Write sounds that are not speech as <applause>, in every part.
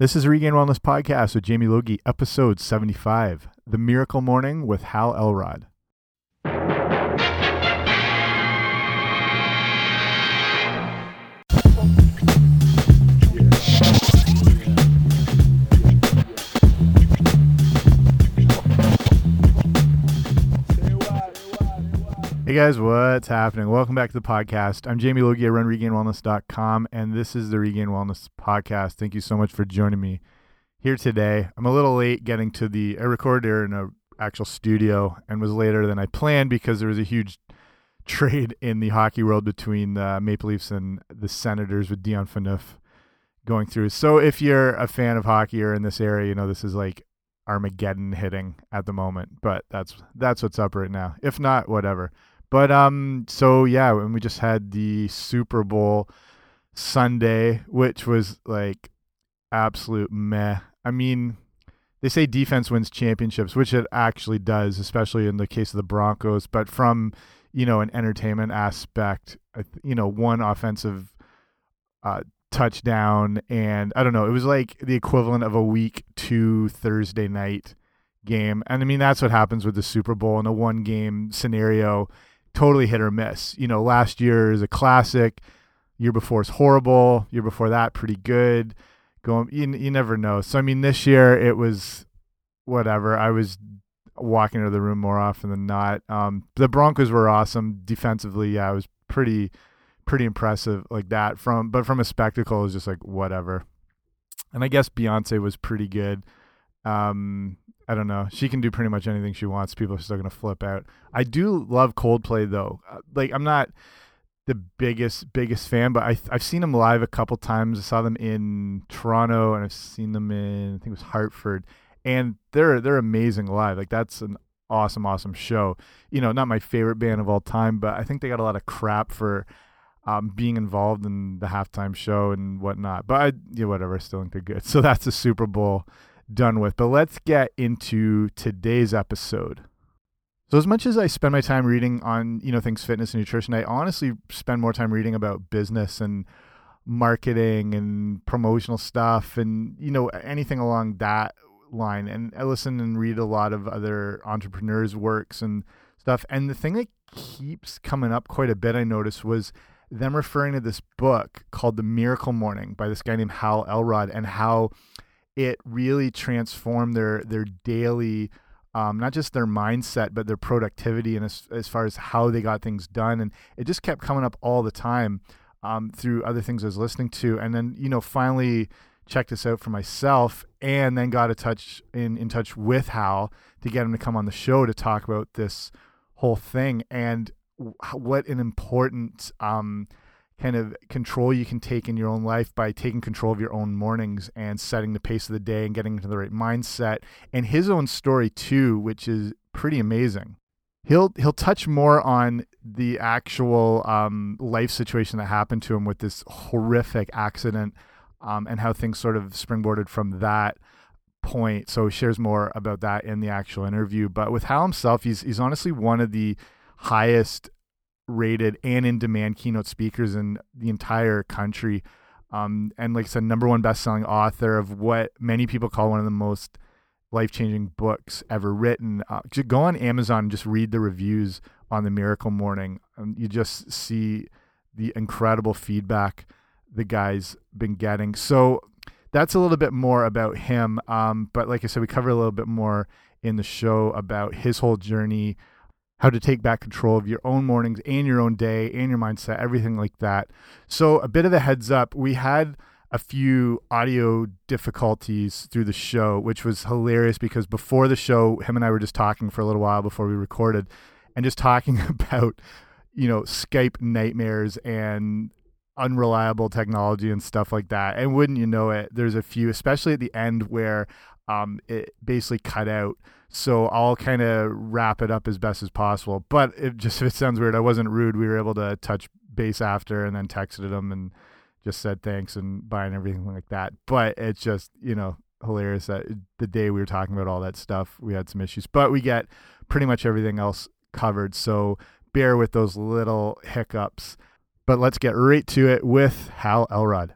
This is Regained Wellness Podcast with Jamie Logie, episode 75 The Miracle Morning with Hal Elrod. Hey guys, what's happening? Welcome back to the podcast. I'm Jamie Logie. I run regainedwellness.com, and this is the Regained Wellness Podcast. Thank you so much for joining me here today. I'm a little late getting to the, I recorded here in an actual studio and was later than I planned because there was a huge <laughs> trade in the hockey world between the Maple Leafs and the Senators with Dion Phaneuf going through. So if you're a fan of hockey or in this area, you know this is like Armageddon hitting at the moment, but that's that's what's up right now. If not, whatever. But um, so yeah, and we just had the Super Bowl Sunday, which was like absolute meh. I mean, they say defense wins championships, which it actually does, especially in the case of the Broncos. But from you know an entertainment aspect, you know, one offensive uh, touchdown, and I don't know, it was like the equivalent of a week two Thursday night game. And I mean, that's what happens with the Super Bowl in a one game scenario totally hit or miss. You know, last year is a classic. Year before is horrible. Year before that, pretty good. Going, you, you never know. So I mean, this year it was whatever. I was walking into the room more often than not. Um, the Broncos were awesome defensively. Yeah, it was pretty, pretty impressive like that. From but from a spectacle, it was just like whatever. And I guess Beyonce was pretty good. Um, I don't know. She can do pretty much anything she wants. People are still gonna flip out. I do love Coldplay though. Uh, like I'm not the biggest biggest fan, but I I've seen them live a couple times. I saw them in Toronto and I've seen them in I think it was Hartford, and they're they're amazing live. Like that's an awesome awesome show. You know, not my favorite band of all time, but I think they got a lot of crap for um, being involved in the halftime show and whatnot. But I, yeah, whatever. I still think they're good. <laughs> So that's a Super Bowl done with. But let's get into today's episode. So as much as I spend my time reading on, you know, things fitness and nutrition, I honestly spend more time reading about business and marketing and promotional stuff and, you know, anything along that line. And I listen and read a lot of other entrepreneurs' works and stuff. And the thing that keeps coming up quite a bit, I noticed, was them referring to this book called The Miracle Morning by this guy named Hal Elrod and how it really transformed their their daily um, not just their mindset but their productivity and as, as far as how they got things done. And it just kept coming up all the time um, through other things I was listening to. And then you know finally checked this out for myself and then got a touch in in touch with Hal to get him to come on the show to talk about this whole thing. And what an important um, kind of control you can take in your own life by taking control of your own mornings and setting the pace of the day and getting into the right mindset. And his own story too which is pretty amazing. He'll he'll touch more on the actual um, life situation that happened to him with this horrific accident um, and how things sort of springboarded from that point. So he shares more about that in the actual interview. But with hal himself he's he's honestly one of the highest rated and in demand keynote speakers in the entire country. Um, and like I said, number one best selling author of what many people call one of the most life changing books ever written. Uh, just go on Amazon and just read the reviews on the Miracle Morning. Um, you just see the incredible feedback the guy's been getting. So that's a little bit more about him. Um, but like I said, we cover a little bit more in the show about his whole journey how to take back control of your own mornings and your own day and your mindset, everything like that. So, a bit of a heads up we had a few audio difficulties through the show, which was hilarious because before the show, him and I were just talking for a little while before we recorded and just talking <laughs> about, you know, Skype nightmares and unreliable technology and stuff like that. And wouldn't you know it, there's a few, especially at the end where um, it basically cut out. So I'll kind of wrap it up as best as possible. But it just if it sounds weird, I wasn't rude. We were able to touch base after and then texted them and just said thanks and bye and everything like that. But it's just, you know, hilarious that the day we were talking about all that stuff, we had some issues. But we get pretty much everything else covered. So bear with those little hiccups. But let's get right to it with Hal Elrod.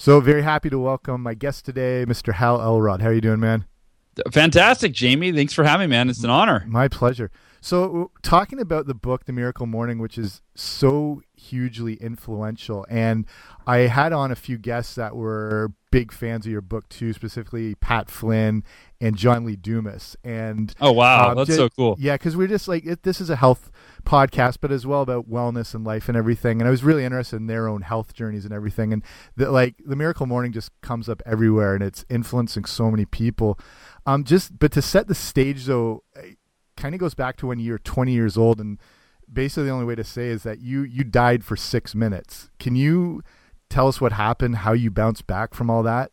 So very happy to welcome my guest today, Mr. Hal Elrod. How are you doing, man? Fantastic, Jamie. Thanks for having me, man. It's an honor. My pleasure. So, talking about the book, The Miracle Morning, which is so hugely influential, and I had on a few guests that were big fans of your book too, specifically Pat Flynn and John Lee Dumas. And oh wow, um, that's just, so cool. Yeah, because we're just like it, this is a health podcast, but as well about wellness and life and everything. And I was really interested in their own health journeys and everything. And the, like the Miracle Morning just comes up everywhere, and it's influencing so many people. Um, just but to set the stage though, kind of goes back to when you're 20 years old, and basically the only way to say is that you you died for six minutes. Can you tell us what happened? How you bounced back from all that?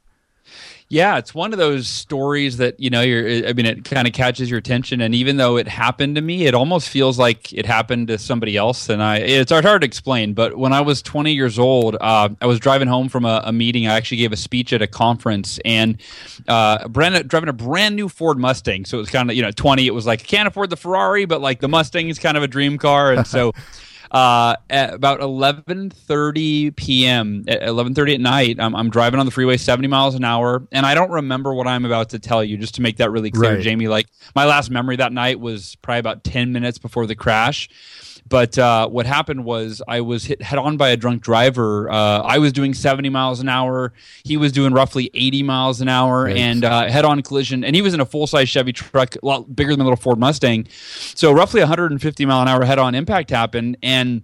Yeah, it's one of those stories that you know. You're, I mean, it kind of catches your attention, and even though it happened to me, it almost feels like it happened to somebody else. And I, it's hard, to explain. But when I was 20 years old, uh, I was driving home from a, a, meeting. I actually gave a speech at a conference, and uh, brand, driving a brand new Ford Mustang. So it was kind of you know 20. It was like can't afford the Ferrari, but like the Mustang is kind of a dream car, and so. <laughs> uh, at about 11:30 p.m. at 11:30 at night. I'm, I'm, driving on the freeway 70 miles an hour, and I don't remember what I'm about to tell you. Just to make that really clear, right. Jamie. Like my last memory that night was probably about 10 minutes before the crash. But uh, what happened was I was hit head on by a drunk driver. Uh, I was doing 70 miles an hour. He was doing roughly 80 miles an hour, right. and uh, head on collision. And he was in a full size Chevy truck, a lot bigger than a little Ford Mustang. So roughly 150 mile an hour head on impact happened, and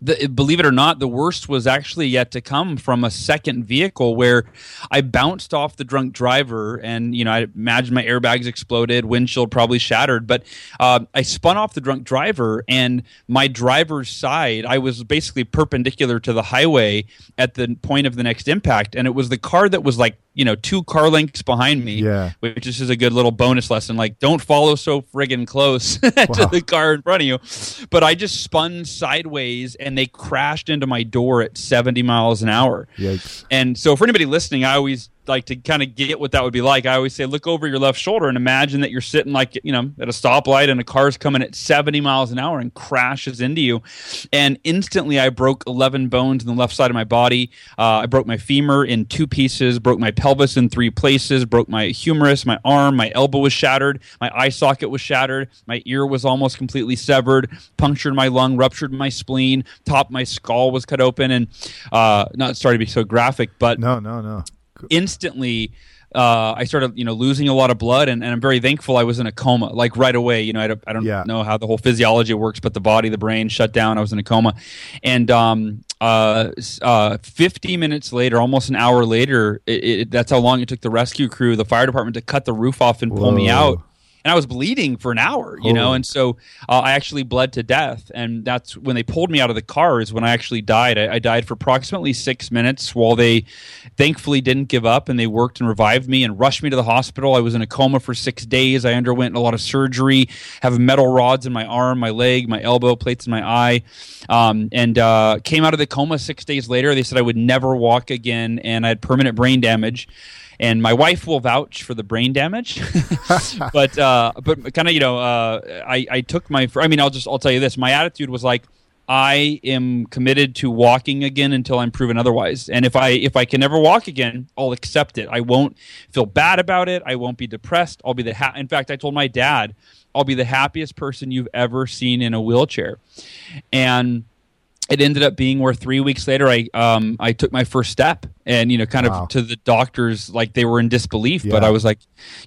the, believe it or not, the worst was actually yet to come from a second vehicle where I bounced off the drunk driver, and you know I imagine my airbags exploded, windshield probably shattered, but uh, I spun off the drunk driver, and my driver's side, I was basically perpendicular to the highway at the point of the next impact, and it was the car that was like you know two car lengths behind me yeah. which is a good little bonus lesson like don't follow so friggin close <laughs> to wow. the car in front of you but i just spun sideways and they crashed into my door at 70 miles an hour Yikes. and so for anybody listening i always like to kind of get what that would be like, I always say, look over your left shoulder and imagine that you're sitting like you know at a stoplight and a car's coming at 70 miles an hour and crashes into you, and instantly I broke 11 bones in the left side of my body. Uh, I broke my femur in two pieces, broke my pelvis in three places, broke my humerus, my arm, my elbow was shattered, my eye socket was shattered, my ear was almost completely severed, punctured my lung, ruptured my spleen, top my skull was cut open, and uh, not sorry to be so graphic, but no, no, no instantly uh, I started, you know, losing a lot of blood, and, and, I'm very thankful I was in a coma, like right away. You know, I don't, I don't yeah. know how the whole physiology works, but the body, the brain shut down. I was in a coma, and um, uh, uh, 50 minutes later, almost an hour later, it, it, that's how long it took the rescue crew, the fire department, to cut the roof off and pull Whoa. me out and I was bleeding for an hour, you know, and so uh, I actually bled to death, and that's when they pulled me out of the car is when I actually died. I, I, died for approximately six minutes while they, thankfully, didn't give up and they worked and revived me and rushed me to the hospital. I was in a coma for six days. I underwent a lot of surgery, have metal rods in my arm, my leg, my elbow, plates in my eye, um, and uh, came out of the coma six days later. They said I would never walk again, and I had permanent brain damage and my wife will vouch for the brain damage. <laughs> <laughs> but uh, but kind of you know, uh, I I took my. I mean, I'll just I'll tell you this. My attitude was like. I am committed to walking again until I'm proven otherwise. And if I if I can never walk again, I'll accept it. I won't feel bad about it. I won't be depressed. I'll be the ha- in fact, I told my dad, I'll be the happiest person you've ever seen in a wheelchair. And it ended up being where three weeks later I um I took my first step and you know kind wow. of to the doctors like they were in disbelief yeah. but i was like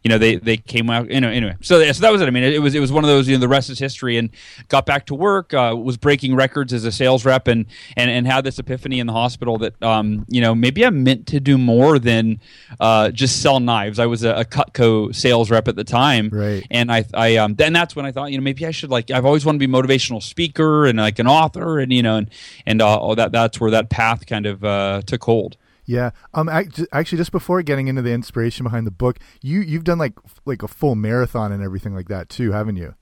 you know they they came out you know anyway. So, so that was it. I mean it, it, was it was one of those you know the rest is history and got back to work uh, was breaking records as a sales rep and and and had this epiphany in the hospital that um you know maybe i'm meant to do more than uh just sell knives. I was a, a cutco sales rep at the time. Right. And i i um then that's when i thought you know maybe i should like i've always wanted to be a motivational speaker and like an author and you know and and uh, that that's where that path kind of uh took hold yeah. Um. Actually, just before getting into the inspiration behind the book, you you've done like like a full marathon and everything like that too, haven't you?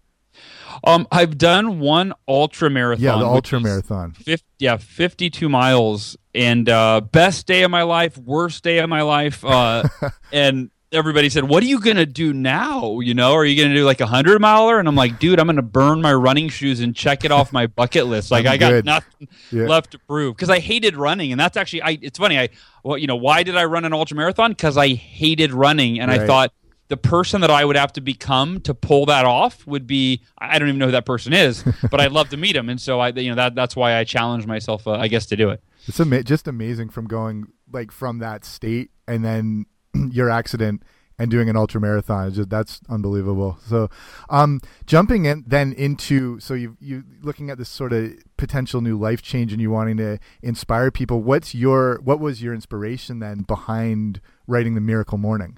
Um, I've done one ultra marathon. Yeah, the ultra marathon. 50, yeah, fifty-two miles, and uh, best day of my life, worst day of my life, uh, <laughs> and everybody said, "What are you gonna do now? You know, are you gonna do like a hundred miler?" And I'm like, "Dude, I'm gonna burn my running shoes and check it off my bucket list. Like I got good. nothing yeah. left to prove because I hated running, and that's actually I. It's funny. I well, you know, why did I run an ultra marathon? Because I hated running, and right. I thought the person that I would have to become to pull that off would be I don't even know who that person is, <laughs> but I'd love to meet him, and so I you know that that's why I challenged myself, uh, I guess, to do it. It's ama- just amazing from going like from that state and then <clears throat> your accident and doing an ultra marathon. Just that's unbelievable. So, um, jumping in then into so you you looking at this sort of potential new life change and you wanting to inspire people. What's your what was your inspiration then behind writing the Miracle Morning?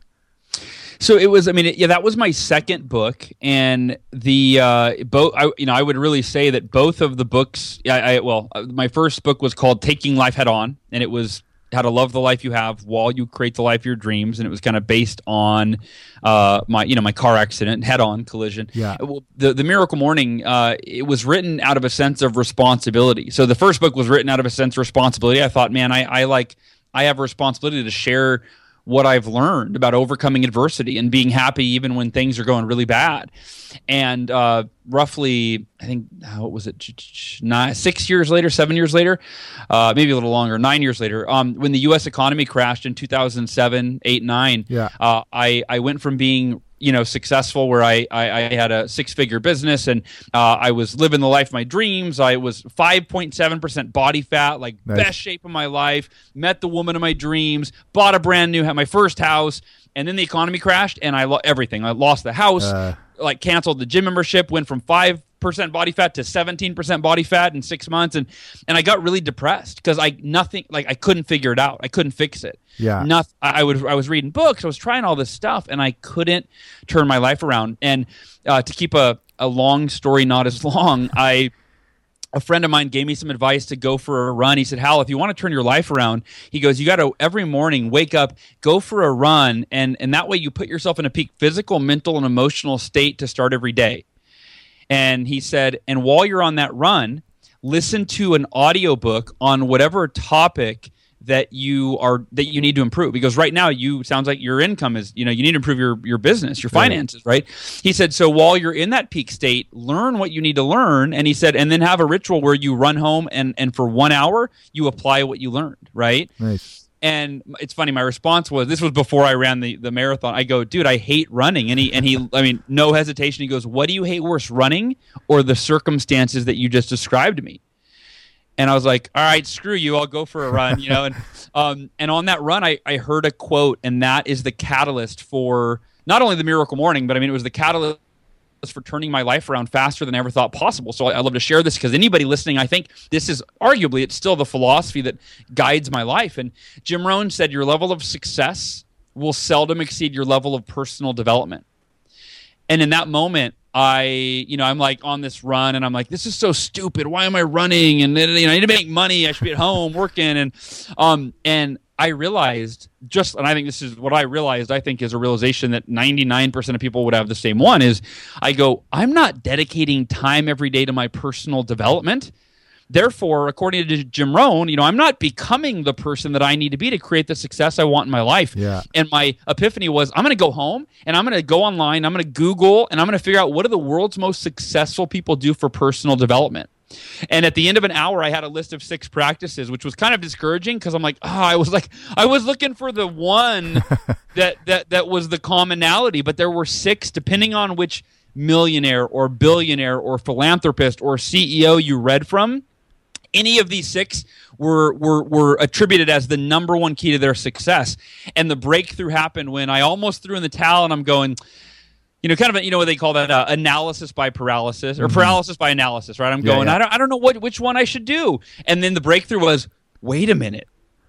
So it was. I mean, it, yeah, that was my second book, and the uh, both. I, you know, I would really say that both of the books. I, I well, uh, my first book was called Taking Life Head On, and it was how to love the life you have while you create the life of your dreams and it was kind of based on uh, my you know my car accident head on collision. Yeah. Well, the the miracle morning uh, it was written out of a sense of responsibility. So the first book was written out of a sense of responsibility. I thought man i, I like i have a responsibility to share what I've learned about overcoming adversity and being happy even when things are going really bad. And uh, roughly, I think, what was it, nine, six years later, seven years later, uh, maybe a little longer, nine years later, um, when the U.S. economy crashed in 2007, 8, 9, yeah. Uh, I, I went from being you know successful where I, I, I had a six figure business and uh, I was living the life of my dreams. I was five point seven percent body fat, like nice. best shape of my life. Met the woman of my dreams. Bought a brand new, had my first house, and then the economy crashed and I lost everything. I lost the house, uh. like canceled the gym membership, went from five percent body fat to 17% body fat in six months. And and i got really depressed because i nothing like i couldn't figure it out. I couldn't fix it. Yeah. Nothing i would i was reading books. I was trying all this stuff and i couldn't turn my life around. And uh, to keep a, a long story not as <laughs> long i a friend of mine gave me some advice to go for a run. He said, Hal, if you want to turn your life around, he goes, you got to every morning wake up, go for a run, and, and that way you put yourself in a peak physical, mental, and emotional state to start every day. And he said, and while you're on that run, listen to an audiobook on whatever topic that you are that you need to improve. Because right now you sounds like your income is you know you need to improve your your business your finances right. right? He said so while you're in that peak state learn what you need to learn. And he said and then have a ritual where you run home and and for one hour you apply what you learned right? Nice and it's funny my response was this was before i ran the, the marathon. I go dude i hate running. And he and he i mean no hesitation. He goes what do you hate worse running or the circumstances that you just described to me? And i was like all right screw you. I'll go for a run you know? And <laughs> um and on that run i i heard a quote and that is the catalyst for not only the miracle morning but i mean it was the catalyst for turning my life around faster than I ever thought possible. So I, I love to share this because anybody listening, I think this is arguably it's still the philosophy that guides my life. And Jim Rohn said, "Your level of success will seldom exceed your level of personal development." And in that moment, I, you know, I'm like on this run, and I'm like, this is so stupid. Why am I running? And you know, I need to make money. I should be at home working, and um, and I realized just, and I think this is what I realized, I think is a realization that 99% of people would have the same one is I go, I'm not dedicating time every day to my personal development. Therefore, according to Jim Rohn, you know, I'm not becoming the person that I need to be to create the success I want in my life. Yeah. And my epiphany was I'm going to go home and I'm going to go online, I'm going to Google, and I'm going to figure out what do the world's most successful people do for personal development. And at the end of an hour, I had a list of six practices, which was kind of discouraging because I'm like, oh, I was like, I was looking for the one <laughs> that that that was the commonality, but there were six, depending on which millionaire or billionaire or philanthropist or CEO you read from. Any of these six were, were were attributed as the number one key to their success. And the breakthrough happened when I almost threw in the towel, and I'm going you know, kind of, a, you know, what they call that uh, analysis by paralysis or mm-hmm. paralysis by analysis, right? I'm going, yeah. I don't, I don't know what, which one I should do. And then the breakthrough was, wait a minute,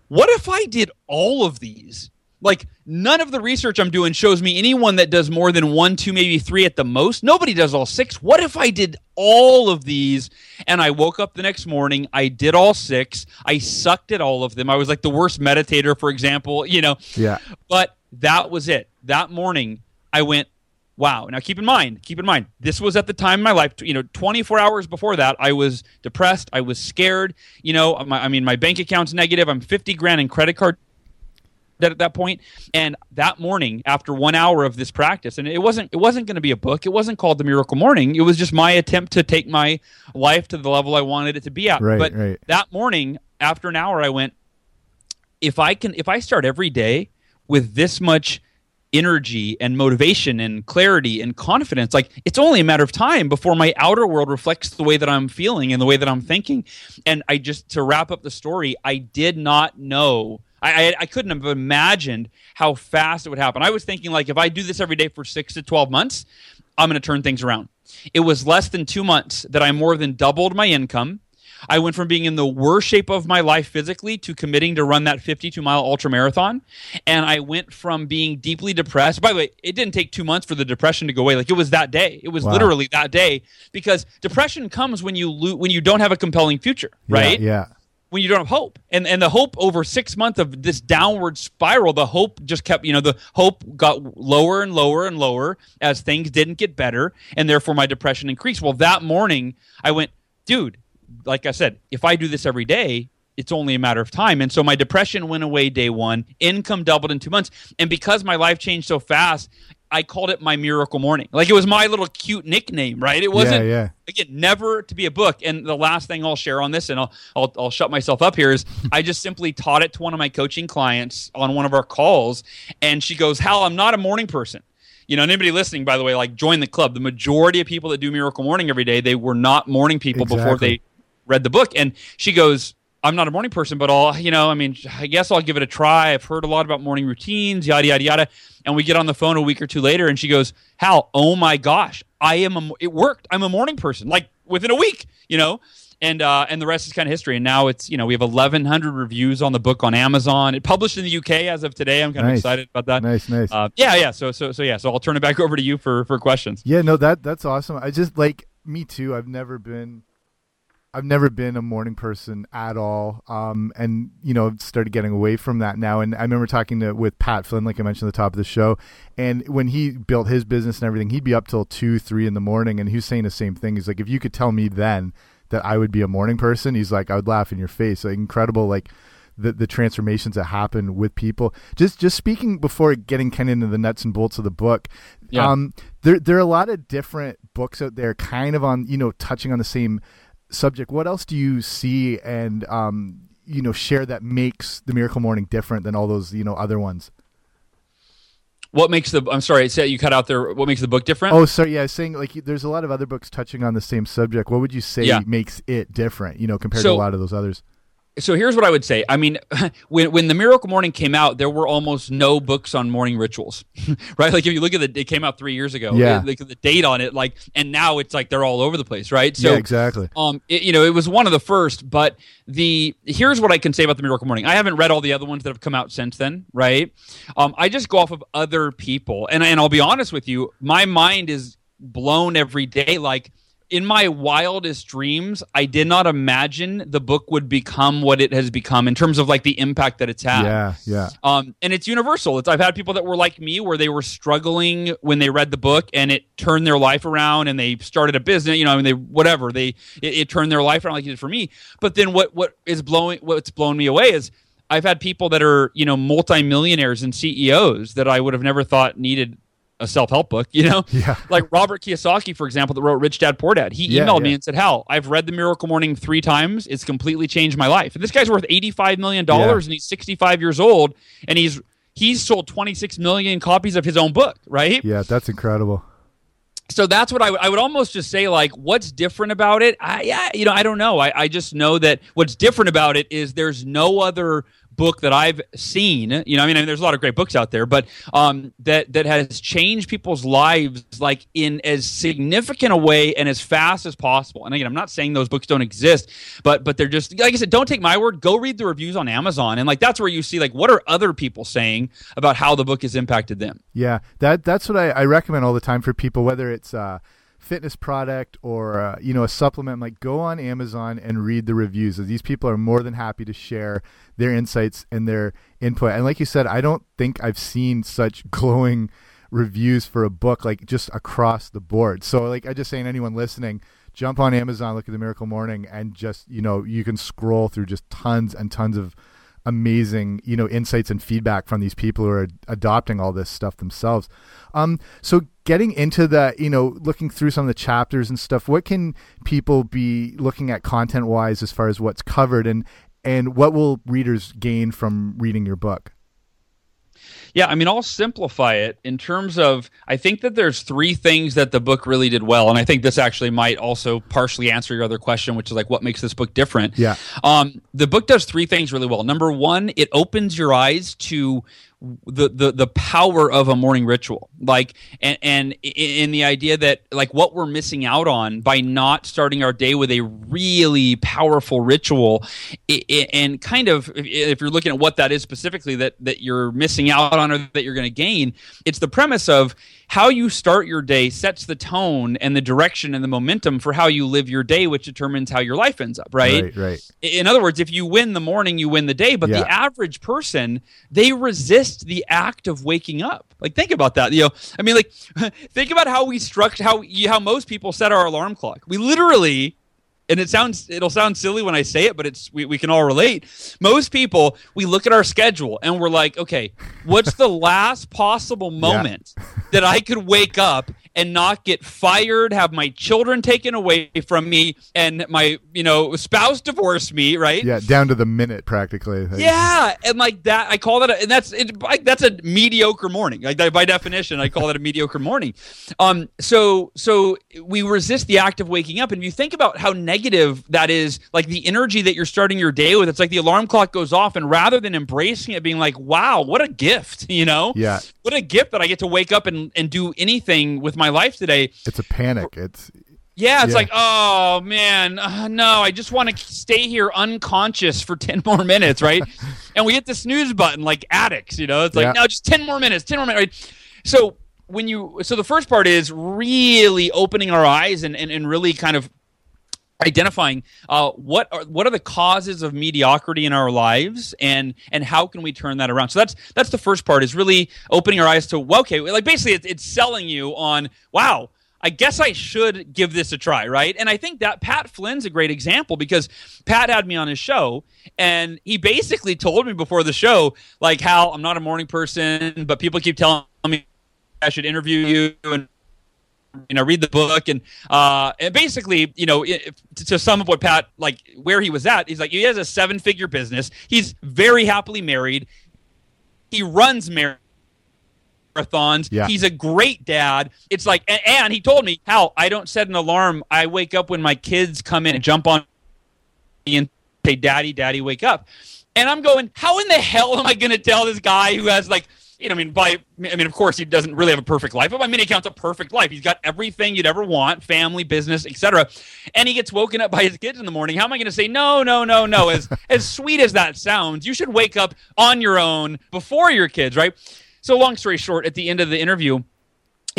what if I did all of these? Like none of the research I'm doing shows me anyone that does more than one, two, maybe three at the most. Nobody does all six. What if I did all of these and I woke up the next morning, I did all six, I sucked at all of them. I was like the worst meditator, for example, you know. Yeah. But that was it. That morning I went, wow. Now keep in mind, keep in mind, this was at the time in my life, you know, 24 hours before that, I was depressed, I was scared, you know, my, I mean, my bank account's negative, I'm 50 grand in credit card debt at that point. And that morning, after one hour of this practice, and it wasn't it wasn't going to be a book. It wasn't called the Miracle Morning. It was just my attempt to take my life to the level I wanted it to be at. Right, but right. that morning, after an hour, I went. If I can, if I start every day with this much energy and motivation and clarity and confidence like it's only a matter of time before my outer world reflects the way that i'm feeling and the way that i'm thinking and i just to wrap up the story i did not know I, I, I couldn't have imagined how fast it would happen. I was thinking like if I do this every day for six to twelve months, I'm going to turn things around. It was less than two months that I more than doubled my income. I went from being in the worst shape of my life physically to committing to run that 52 mile ultra marathon. And I went from being deeply depressed. By the way, it didn't take two months for the depression to go away. Like it was that day. It was wow. literally that day because depression comes when you lo- when you don't have a compelling future, right? Yeah. yeah. When you don't have hope, and and the hope over six months of this downward spiral, the hope just kept, you know, the hope got lower and lower and lower as things didn't get better, and therefore my depression increased. Well, that morning I went, dude, like I said, if I do this every day, it's only a matter of time. And so my depression went away day one, income doubled in two months. And because my life changed so fast, I called it my miracle morning. Like it was my little cute nickname, right? It wasn't yeah, yeah. again never to be a book. And the last thing I'll share on this, and I'll I'll, I'll shut myself up here, is <laughs> I just simply taught it to one of my coaching clients on one of our calls, and she goes, "Hal, I'm not a morning person." you know, anybody listening, by the way, like join the club. The majority of people that do Miracle Morning every day, they were not morning people exactly. before they read the book. And she goes, I'm not a morning person, but I'll, you know, I mean, I guess I'll give it a try. I've heard a lot about morning routines, yada, yada, yada. And we get on the phone a week or two later, and she goes, Hal, oh my gosh, I am a, it worked. I'm a morning person, like within a week, you know? and uh, and the rest is kind of history. And now it's you know we have 1,100 reviews on the book on Amazon. It published in the UK as of today. I'm kind nice. of excited about that. Nice, nice. Uh, yeah, yeah. So so so yeah. So I'll turn it back <laughs> over to you for for questions. Yeah, no, that that's awesome. I just like me too. I've never been. I've never been a morning person at all, um, and you know, started getting away from that now. And I remember talking to with Pat Flynn, like I mentioned at the top of the show, and when he built his business and everything, he'd be up till two, three in the morning, and he was saying the same thing. He's like, if you could tell me then that I would be a morning person. He's like, I would laugh in your face. Like incredible, like the the transformations that happen with people. Just just speaking before getting kind of into the nuts and bolts of the book. Yeah. Um, there there are a lot of different books out there, kind of on you know touching on the same subject. What else do you see and um you know share that makes the Miracle Morning different than all those you know other ones? What makes the I'm sorry, you cut out there. What makes the book different? Oh, sorry. Yeah, I was saying like there's a lot of other books touching on the same subject. What would you say yeah. makes it different? You know, compared so, to a lot of those others so here's what I would say. I mean, <laughs> when when the Miracle Morning came out, there were almost no books on morning rituals, <laughs> right? Like if you look at the, it came out three years ago. Yeah. Like the date on it, like, and now it's like they're all over the place, right? So yeah, exactly. Um, it, you know, it was one of the first, but the here's what I can say about the Miracle Morning. I haven't read all the other ones that have come out since then, right? Um, I just go off of other people, and and I'll be honest with you, my mind is blown every day, like in my wildest dreams, I did not imagine the book would become what it has become in terms of like the impact that it's had. Yeah, yeah. Um, and it's universal. It's I've had people that were like me, where they were struggling when they read the book, and it turned their life around, and they started a business. You know, I mean, they whatever they it, it turned their life around like it did for me. But then what what is blowing what's blown me away is I've had people that are you know multimillionaires and CEOs that I would have never thought needed a self help book, you know? <laughs> Yeah. like Robert Kiyosaki, for example, that wrote Rich Dad Poor Dad. He yeah, emailed yeah. me and said, Hal, I've read The Miracle Morning three times. It's completely changed my life. And this guy's worth $85 million yeah. and he's 65 years old and he's he's sold 26 million copies of his own book, right? Yeah, that's incredible. So that's what I, w- I would almost just say, like, what's different about it? I, yeah, you know, I don't know. I, I just know that what's different about it is there's no other book that I've seen, you know, I mean, I mean there's a lot of great books out there, but um, that that has changed people's lives like in as significant a way and as fast as possible. And again, I'm not saying those books don't exist, but but they're just like I said, don't take my word. Go read the reviews on Amazon, and like that's where you see like what are other people saying about how the book has impacted them. Yeah, that that's what I, I recommend all the time for people, whether it's. Uh, fitness product or uh, you know a supplement like go on amazon and read the reviews. These people are more than happy to share their insights and their input. And like you said i don't think i've seen such <laughs> glowing reviews for a book like just across the board. So like i just saying anyone listening jump on amazon look at the miracle morning and just you know you can scroll through just tons and tons of amazing you know insights and feedback from these people who are adopting all this stuff themselves. Um so getting into that you know looking through some of the chapters and stuff what can people be looking at content wise as far as what's covered and and what will readers gain from reading your book yeah, I mean, I'll simplify it in terms of I think that there's three things that the book really did well, and I think this actually might also partially answer your other question, which is like what makes this book different. Yeah. Um, the book does three things really well. Number one, it opens your eyes to the the the power of a morning ritual like and and in the idea that like what we're missing out on by not starting our day with a really powerful ritual and kind of if you're looking at what that is specifically that that you're missing out on or that you're going to gain it's the premise of how you start your day sets the tone and the direction and the momentum for how you live your day, which determines how your life ends up, right? Right, right. In other words, if you win the morning, you win the day. But yeah. the average person, they resist the act of waking up. Like, think about that. You know, I mean, like, <laughs> think about how we structure how how most people set our alarm clock. We literally and it sounds it'll sound silly when I say it, but it's we, we can all relate. Most people, we look at our schedule and we're like, okay, what's the <laughs> last possible moment yeah. that I could wake up and not get fired, have my children taken away from me, and my you know spouse divorce me, right? Yeah, down to the minute practically. Yeah, and like that, I call that, a, and that's it, like, that's a mediocre morning. Like by definition, I call it a <laughs> mediocre morning. Um, so so we resist the act of waking up, and if you think about how negative that is, like the energy that you're starting your day with, it's like the alarm clock goes off, and rather than embracing it, being like, "Wow, what a gift," <laughs> you know? Yeah. What a gift that I get to wake up and and do anything with my life today. It's a panic. It's yeah, it's yeah. like, oh man, uh, no, I just want to stay here unconscious for <laughs> 10 more minutes, right? <laughs> and we hit the snooze button like addicts, you know? It's like, yeah. no, just 10 more minutes, 10 more minutes, right? So, when you, so the first part is really opening our eyes and, and, and really kind of identifying uh, what are what are the causes of mediocrity in our lives and and how can we turn that around so that's that's the first part is really opening our eyes to well, okay like basically it's, it's selling you on wow I guess I should give this a try, right? And I think that Pat Flynn's a great example because Pat had me on his show and he basically told me before the show, like, Hal, I'm not a morning person, but people keep telling me I should interview you and you know read the book and uh and basically you know it, to some of what pat like where he was at he's like he has a seven figure business. He's very happily married. He runs marathons. Yeah. he's a great dad. It's like and, and he told me how i don't set an alarm. I wake up when my kids come in and jump on me and say daddy daddy wake up and i'm going how in the hell am i going to tell this guy who has like you know, I mean, by I mean, of course, he doesn't really have a perfect life, but by many accounts, a perfect life. He's got everything you'd ever want, family, business, etc. And he gets woken up by his kids in the morning. How am I going to say no, no, no, no? As <laughs> as sweet as that sounds, you should wake up on your own before your kids, right? So, long story short, at the end of the interview,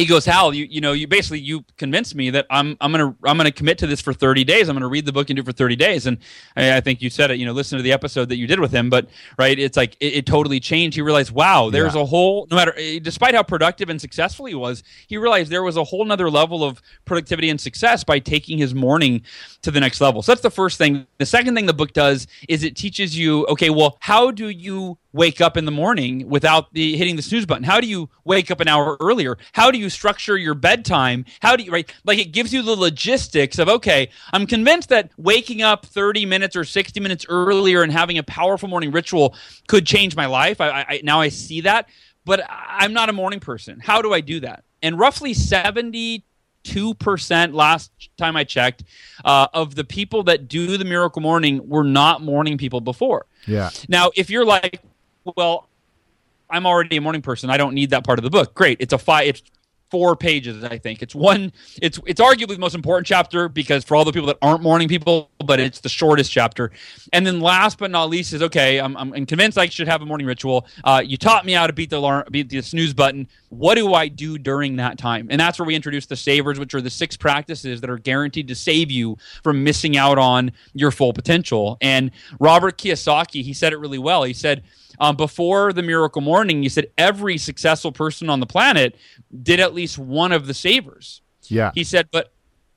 he goes, Hal, you you know, you basically you convinced me that I'm I'm gonna I'm gonna commit to this for 30 days. I'm gonna read the book and do it for 30 days. And I, I think you said it. You know, listen to the episode that you did with him. But right, it's like it, it totally changed. He realized, wow, there's yeah. a whole no matter eh, despite how productive and successful he was, he realized there was a whole nother level of productivity and success by taking his morning to the next level. So that's the first thing. The second thing the book does is it teaches you, okay, well, how do you wake up in the morning without the hitting the snooze button? How do you wake up an hour earlier? How do you structure your bedtime? How do you right like it gives you the logistics of okay, I'm convinced that waking up 30 minutes or 60 minutes earlier and having a powerful morning ritual could change my life. I, I now I see that, but I'm not a morning person. How do I do that? And roughly 70 two percent last time I checked uh, of the people that do the miracle morning were not morning people before. Yeah. Now, if you're like, well, I'm already a morning person. I don't need that part of the book. Great. It's a five. It's four pages. I think it's one. It's it's arguably the most important chapter because for all the people that aren't morning people, but it's the shortest chapter. And then last but not least is okay. I'm I'm convinced I should have a morning ritual. Uh, you taught me how to beat the alarm, beat the snooze button. What do I do during that time? And that's where we introduce the savers, which are the six practices that are guaranteed to save you from missing out on your full potential. And Robert Kiyosaki, he said it really well. He said um, before the miracle morning, you said every successful person on the planet did at least one of the savers. Yeah. He said, but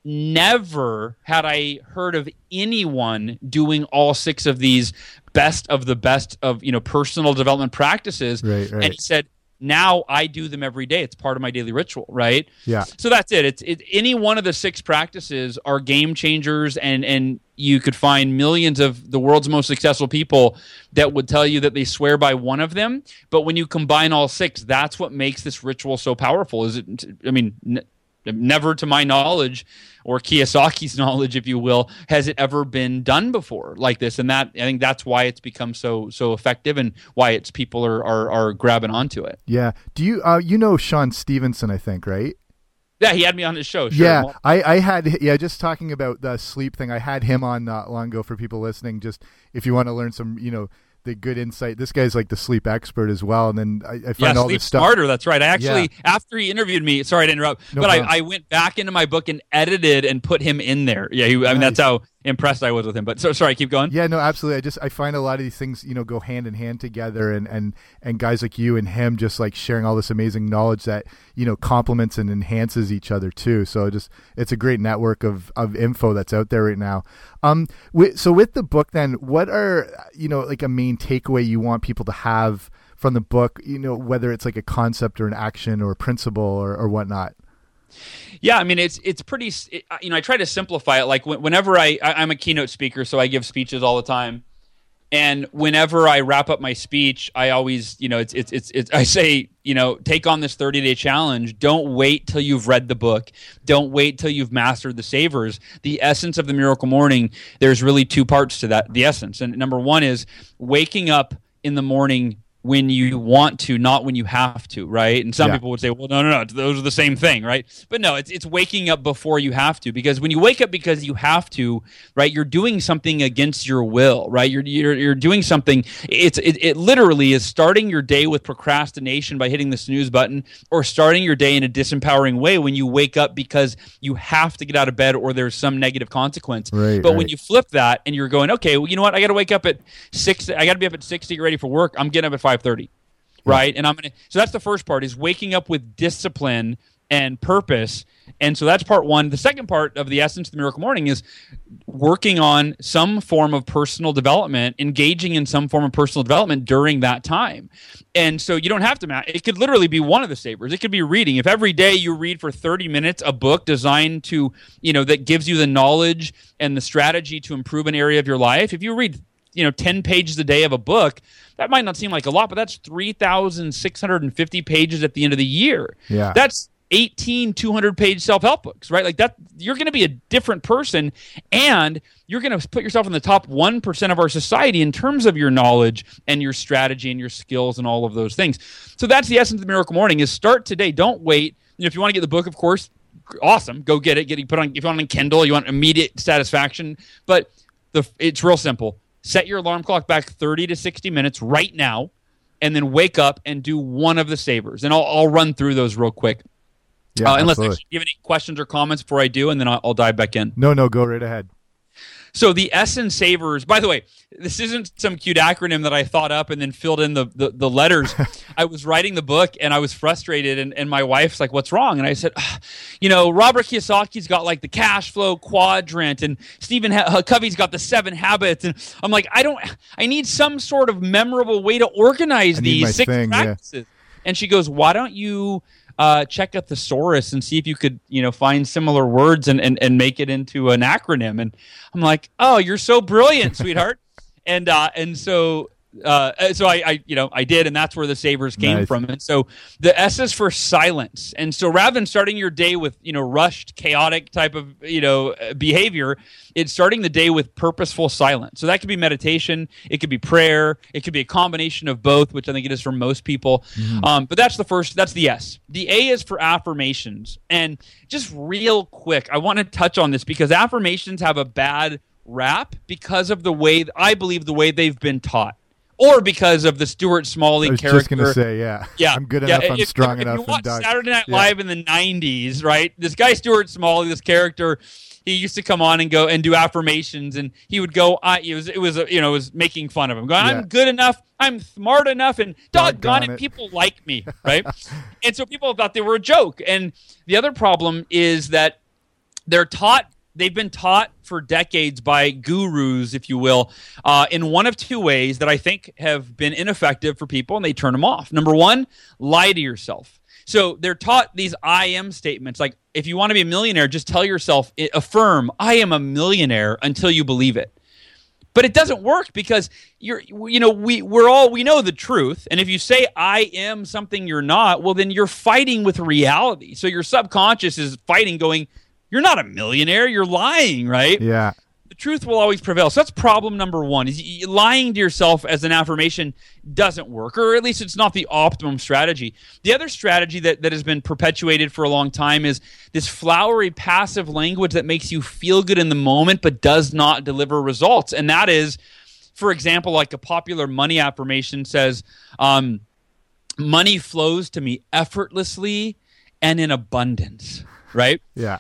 never had I heard of anyone doing all six of these best of the best of you know personal development practices. Right, right. And he said, now I do them every day. It's part of my daily ritual, right? Yeah. So that's it. It's it, any one of the six practices are game changers, and and you could find millions of the world's most successful people that would tell you that they swear by one of them. But when you combine all six, that's what makes this ritual so powerful. Is it? I mean. N- never to my knowledge or Kiyosaki's <laughs> knowledge if you will has it ever been done before like this and that I think that's why it's become so so effective and why it's people are are, are grabbing onto it yeah do you uh you know Shawn Stevenson I think right yeah, he had me on his show. Sure. Yeah, I, I had yeah, just talking about the sleep thing. I had him on not long ago for people listening. Just if you want to learn some, you know, the good insight. This guy's like the sleep expert as well. And then I, I find yeah, all this stuff. Smarter, that's right. I actually, yeah. after he interviewed me, sorry to interrupt, no but I, I, went back into my book and edited and put him in there. Yeah, he, I mean, that's how impressed I was with him. But so sorry, keep going. Yeah, no, absolutely. I just I find a lot of these things, you know, go hand in hand together, and and and guys like you and him just like sharing all this amazing knowledge that you know complements and enhances each other too. So just it's a great network of of info that's out there right now. Um, so with the book, then, what are you know like a main takeaway you want people to have? From the book, you know, whether it's like a concept or an action or a principle or, or whatnot. Yeah, I mean it's it's pretty. It, you know, I try to simplify it. Like whenever I, I I'm a keynote speaker, so I give speeches all the time. And whenever I wrap up my speech, I always, you know, it's, it's, it's, it's, I say, you know, take on this 30 day challenge. Don't wait till you've read the book. Don't wait till you've mastered the savers. The essence of the miracle morning, there's really two parts to that. The essence. And number one is waking up in the morning when you want to, not when you have to, right? And some yeah. people would say, well, no, no, no, those are the same thing, right? But no, it's it's waking up before you have to, because when you wake up because you have to, right, you're doing something against your will, right? You're you're, you're doing something. It's it, it literally is starting your day with procrastination by hitting the snooze button, or starting your day in a disempowering way when you wake up because you have to get out of bed or there's some negative consequence. Right, but right. when you flip that and you're going, okay, well, you know what? I got to wake up at six. I got to be up at six to get ready for work. I'm getting up at five 5:30 right? And i'm gonna so that's the first part is waking up with discipline and purpose. And so that's part one. The second part of the essence of the miracle morning is working on some form of personal development engaging in some form of personal development during that time. And so you don't have to it could literally be one of the savers. It could be reading. If every day you read for 30 minutes a book designed to you know that gives you the knowledge and the strategy to improve an area of your life if you read you know 10 pages a day of a book that might not seem like a lot but that's 3650 pages at the end of the year. Yeah. That's 18 200 page self-help books right? Like that you're going to be a different person and you're going to put yourself in the top 1% of our society in terms of your knowledge and your strategy and your skills and all of those things. So that's the essence of the miracle morning is start today. Don't wait. You know, if you want to get the book of course awesome. Go get it. Get it put on if you want it on kindle you want immediate satisfaction. But the it's real simple set your alarm clock back 30 to 60 minutes right now, and then wake up and do one of the savers. And I'll, I'll run through those real quick. Yeah, uh, unless you have any questions or comments before I do, and then I'll, I'll dive back in. No, no, go right ahead. So the Essence Savers, by the way, this isn't some cute acronym that I thought up and then filled in the, the, the letters. <laughs> I was writing the book and I was frustrated, and, and my wife's like, What's wrong? And I said, ah, You know, Robert Kiyosaki's got like the cash flow quadrant, and Stephen ha- uh, Covey's got the seven habits. And I'm like, I don't, I need some sort of memorable way to organize these six thing, practices. Yeah. And she goes, Why don't you? Uh, check a thesaurus and see if you could, you know, find similar words and, and, and make it into an acronym. And I'm like, oh, you're so brilliant, sweetheart. <laughs> and uh, and so uh, so I, I, you know, I did, and that's where the savers came nice. from. And so the S is for silence. And so rather than starting your day with, you know, rushed, chaotic type of, you know, uh, behavior, it's starting the day with purposeful silence. So that could be meditation, it could be prayer, it could be a combination of both, which I think it is for most people. Mm-hmm. Um, but that's the first. That's the S. The A is for affirmations. And just real quick, I want to touch on this because affirmations have a bad rap because of the way I believe the way they've been taught or because of the Stuart Smalley I was character. just going to say, yeah, yeah, I'm good yeah, enough, I'm strong if, enough. If you watch Saturday Night yeah. Live in the '90s, right? This guy Stuart Smalley, this character, he used to come on and go and do affirmations, and he would go. I, it was, it was, you know, it was making fun of him, going, Yeah. "I'm good enough, I'm smart enough, and doggone Doggone it." people like me, <laughs> right?" and so people thought they were a joke. And the other problem is that they're taught they've been taught for decades by gurus, if you will, uh, in one of two ways that I think have been ineffective for people, and they turn them off. Number one, lie to yourself. So they're taught these I am statements like, if you want to be a millionaire, just tell yourself, affirm, I am a millionaire until you believe it. But it doesn't work because you're, you know, we we're all we know the truth, and if you say I am something you're not, well, then you're fighting with reality. So your subconscious is fighting, going, you're not a millionaire. You're lying, right? Yeah. The truth will always prevail. So that's problem number one. Is lying to yourself as an affirmation doesn't work, or at least it's not the optimum strategy. The other strategy that, that has been perpetuated for a long time is this flowery passive language that makes you feel good in the moment but does not deliver results. And that is, for example, like a popular money affirmation says, um, money flows to me effortlessly and in abundance, right? Yeah.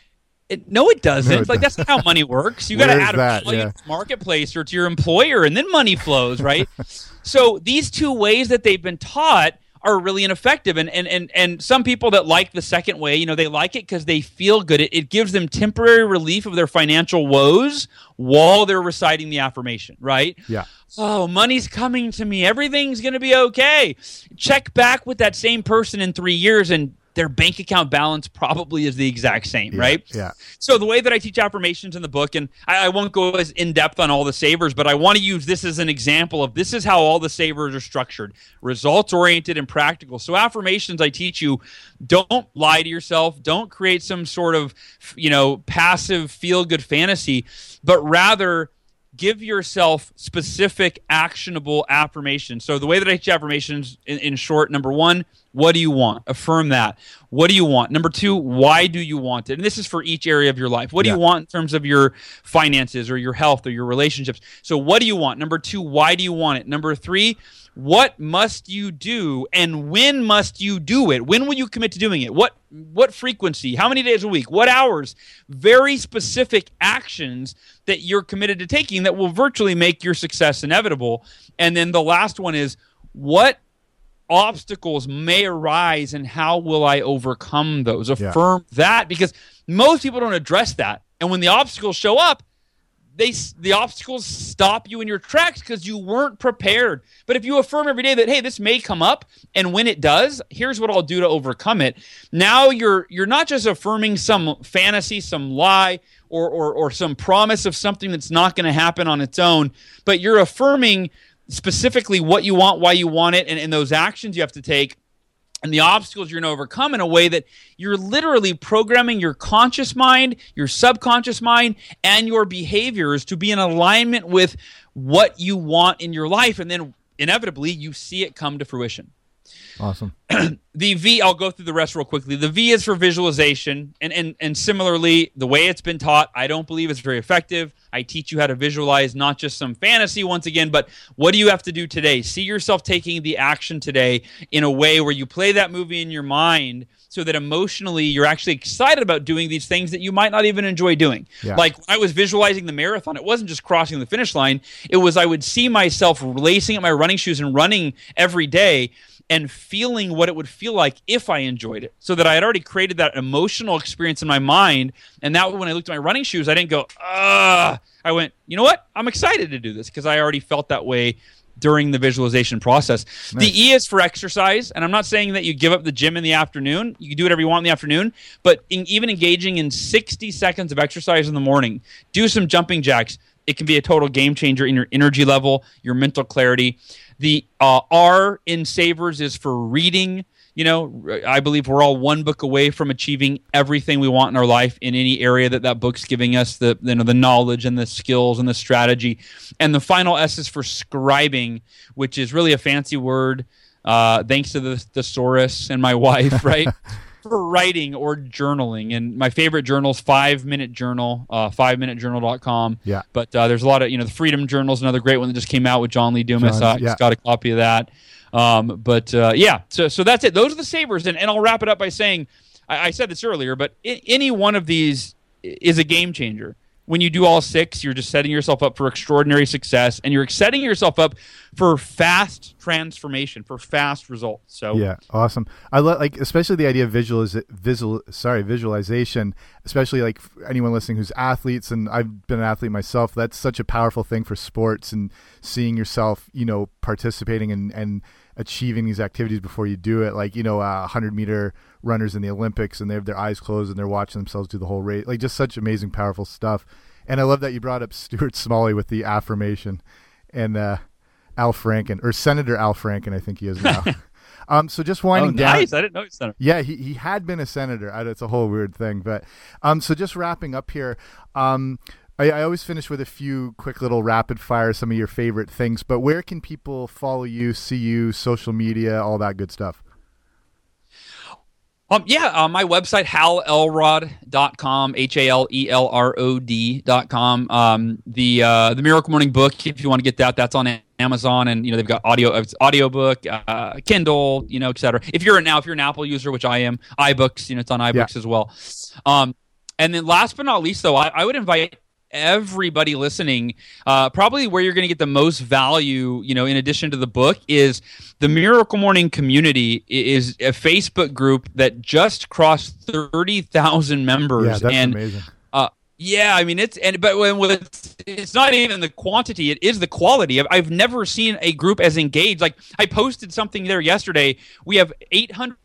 It, no, it doesn't. No, it like doesn't. that's not how money works. You <laughs> got to add that? a yeah. marketplace or to your employer, and then money flows, right? <laughs> so these two ways that they've been taught are really ineffective. And and and and some people that like the second way, you know, they like it because they feel good. It, it gives them temporary relief of their financial woes while they're reciting the affirmation, right? Yeah. Oh, money's coming to me. Everything's going to be okay. Check back with that same person in three years and their bank account balance probably is the exact same, yeah, right? Yeah. So the way that I teach affirmations in the book, and I, I won't go as in depth on all the savers, but I want to use this as an example of this is how all the savers are structured: results oriented and practical. So affirmations, I teach you, don't lie to yourself, don't create some sort of you know passive feel good fantasy, but rather give yourself specific actionable affirmations. So the way that I teach affirmations in, in, short, number one, what do you want? Affirm that. What do you want? Number two, why do you want it? And this is for each area of your life. What do yeah. you want in terms of your finances or your health or your relationships? So what do you want? Number two, why do you want it? Number three, what must you do and when must you do it when will you commit to doing it what what frequency how many days a week what hours very specific actions that you're committed to taking that will virtually make your success inevitable and then the last one is what obstacles may arise and how will i overcome those affirm yeah. that because most people don't address that and when the obstacles show up they the obstacles stop you in your tracks because you weren't prepared. But if you affirm every day that hey, this may come up, and when it does, here's what I'll do to overcome it. Now you're you're not just affirming some fantasy, some lie, or or, or some promise of something that's not going to happen on its own, but you're affirming specifically what you want, why you want it, and, and those actions you have to take and the obstacles you're going to overcome in a way that you're literally programming your conscious mind, your subconscious mind, and your behaviors to be in alignment with what you want in your life. And then inevitably, you see it come to fruition. Awesome. <clears throat> the V, I'll go through the rest real quickly. The V is for visualization. And, and, and similarly, the way it's been taught, I don't believe it's very effective. I teach you how to visualize not just some fantasy once again, but what do you have to do today? See yourself taking the action today in a way where you play that movie in your mind so that emotionally you're actually excited about doing these things that you might not even enjoy doing. Yeah. Like I was visualizing the marathon, it wasn't just crossing the finish line, it was I would see myself lacing up my running shoes and running every day and feeling what it would feel like if I enjoyed it. So that I had already created that emotional experience in my mind. And that when I looked at my running shoes, I didn't go, ah. I went, you know what? I'm excited to do this because I already felt that way during the visualization process. Nice. The E is for exercise, and I'm not saying that you give up the gym in the afternoon. You can do whatever you want in the afternoon, but in, even engaging in 60 seconds of exercise in the morning, do some jumping jacks. It can be a total game changer in your energy level, your mental clarity. The uh, R in Savers is for reading. You know, I believe we're all one book away from achieving everything we want in our life in any area that that book's giving us the you know the knowledge and the skills and the strategy. And the final S is for scribing, which is really a fancy word. Uh, thanks to the thesaurus and my wife, right? <laughs> for writing or journaling. And my favorite journal is Five Minute Journal, uh, fiveminutejournal.com. Yeah. But uh, there's a lot of, you know, the Freedom Journal is another great one that just came out with John Lee Dumas. John, yeah. got a copy of that. Um, but uh, yeah, so, so that's it. Those are the savers. And, and I'll wrap it up by saying, I, I said this earlier, but I- any one of these is a game changer when you do all six, you're just setting yourself up for extraordinary success and you're setting yourself up for fast transformation, for fast results. So yeah, awesome. I love like especially the idea of visualiz- visual sorry visualization, especially like anyone listening who's athletes, and I've been an athlete myself. That's such a powerful thing for sports and seeing yourself, you know, participating and and achieving these activities before you do it. Like you know, a uh, hundred meter runners in the Olympics, and they have their eyes closed and they're watching themselves do the whole race. Like just such amazing, powerful stuff. And I love that you brought up <laughs> Stuart Smalley with the affirmation, and uh, Al Franken or Senator Al Franken, I think he is now. <laughs> um, so just winding oh, down. Nice. I didn't know he's senator. Yeah, he he had been a senator. It's a whole weird thing, but um, so just wrapping up here. Um, I, I, always finish with a few quick little rapid fire, some of your favorite things. But where can people follow you, see you, social media, all that good stuff? Um, yeah, uh, my website, halelrod.com, H A L E L R O D.com. Um, the, uh, the Miracle Morning book, if you want to get that, that's on Amazon and, you know, they've got audio, it's audiobook, uh, Kindle, you know, etc. If you're now, if you're an Apple user, which I am, iBooks, you know, it's on iBooks yeah. as well. Um, and then last but not least, though, I, I would invite everybody listening, uh, probably where you're going to get the most value, you know, in addition to the book, is the Miracle Morning community is a Facebook group that just crossed thirty thousand members. Yeah, that's and, amazing. Uh, yeah, I mean it's and but when with it's not even the quantity; it is the quality. I've, I've never seen a group as engaged. Like I posted something there yesterday. We have eight hundred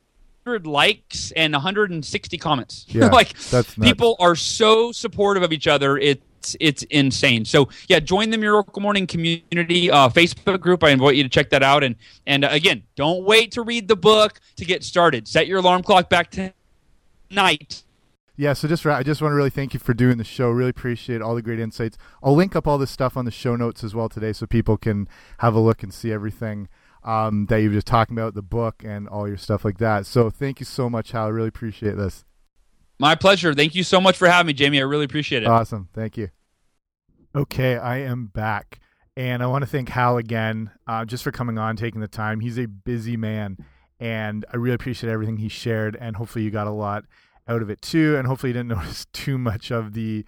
likes and 160 comments. Yeah, <laughs> like people are so supportive of each other. It it's it's insane. So yeah, join the Miracle Morning community uh, Facebook group. I invite you to check that out. And and uh, again, don't wait to read the book to get started. Set your alarm clock back to night. Yeah, so just I just want to really thank you for doing the show. Really appreciate all the great insights. I'll link up all this stuff on the show notes as well today, so people can have a look and see everything um, that you were just talking about, the book and all your stuff like that. So thank you so much, Hal. I really appreciate this. My pleasure. Thank you so much for having me, Jamie. I really appreciate it. Awesome. Thank you. Okay, I am back. And I want to thank Hal again uh, just for coming on, taking the time. He's a busy man, and I really appreciate everything he shared. And hopefully, you got a lot out of it too. And hopefully, you didn't <laughs> notice too much of the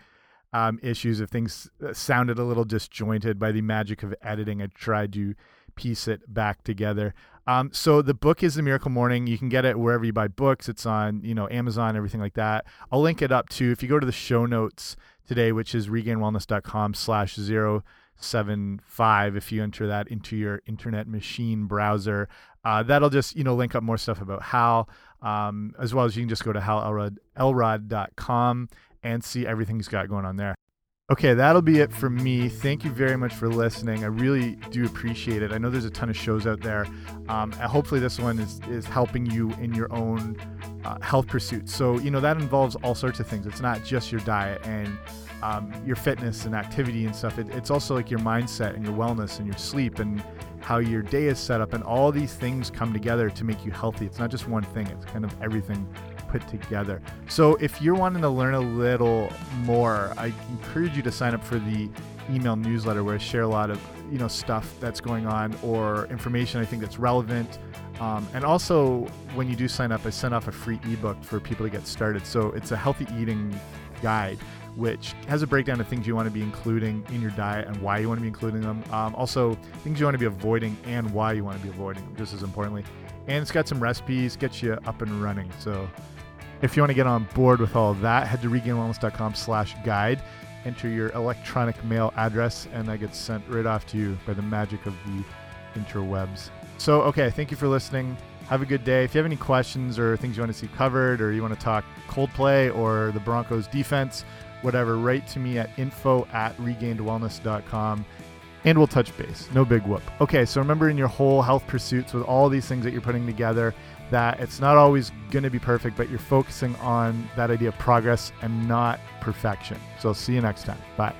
um, issues if things uh, sounded a little disjointed by the magic of editing. I tried to piece it back together. Um, so the book is The Miracle Morning. You can get it wherever you buy books. It's on, you know, Amazon, everything like that. I'll link it up too. If you go to the show notes today, which is regainedwellness.com slash zero seven five, if you enter that into your internet machine browser, uh, that'll just, you know, link up more stuff about Hal, um, as well as you can just go to halelrod.com and see everything he's got going on there. Okay, that'll be it for me. Thank you very much for listening. I really do appreciate it. I know there's a ton of shows out there. Um, hopefully, this one is, is helping you in your own uh, health pursuits. So, you know, that involves all sorts of things. It's not just your diet and um, your fitness and activity and stuff. It, it's also like your mindset and your wellness and your sleep and how your day is set up. And all these things come together to make you healthy. It's not just one thing, it's kind of everything put together. So if you're wanting to learn a little more, I encourage you to sign up for the email newsletter where I share a lot of you know stuff that's going on or information I think that's relevant. Um, and also, when you do sign up, I send off a free ebook for people to get started. So it's a healthy eating guide which has a breakdown of things you want to be including in your diet and why you want to be including them. Um, also, things you want to be avoiding and why you want to be avoiding them, just as importantly. And it's got some recipes, gets you up and running. So if you want to get on board with all that, head to regainedwellness.com slash guide. Enter your electronic mail address, and that gets sent right off to you by the magic of the interwebs. So, okay, thank you for listening. Have a good day. If you have any questions or things you want to see covered, or you want to talk Coldplay or the Broncos defense, whatever, write to me at info at regainedwellness.com and we'll touch base. No big whoop. Okay, so remember in your whole health pursuits with all these things that you're putting together, that it's not always going to be perfect, but you're focusing on that idea of progress and not perfection. So, I'll see you next time. Bye.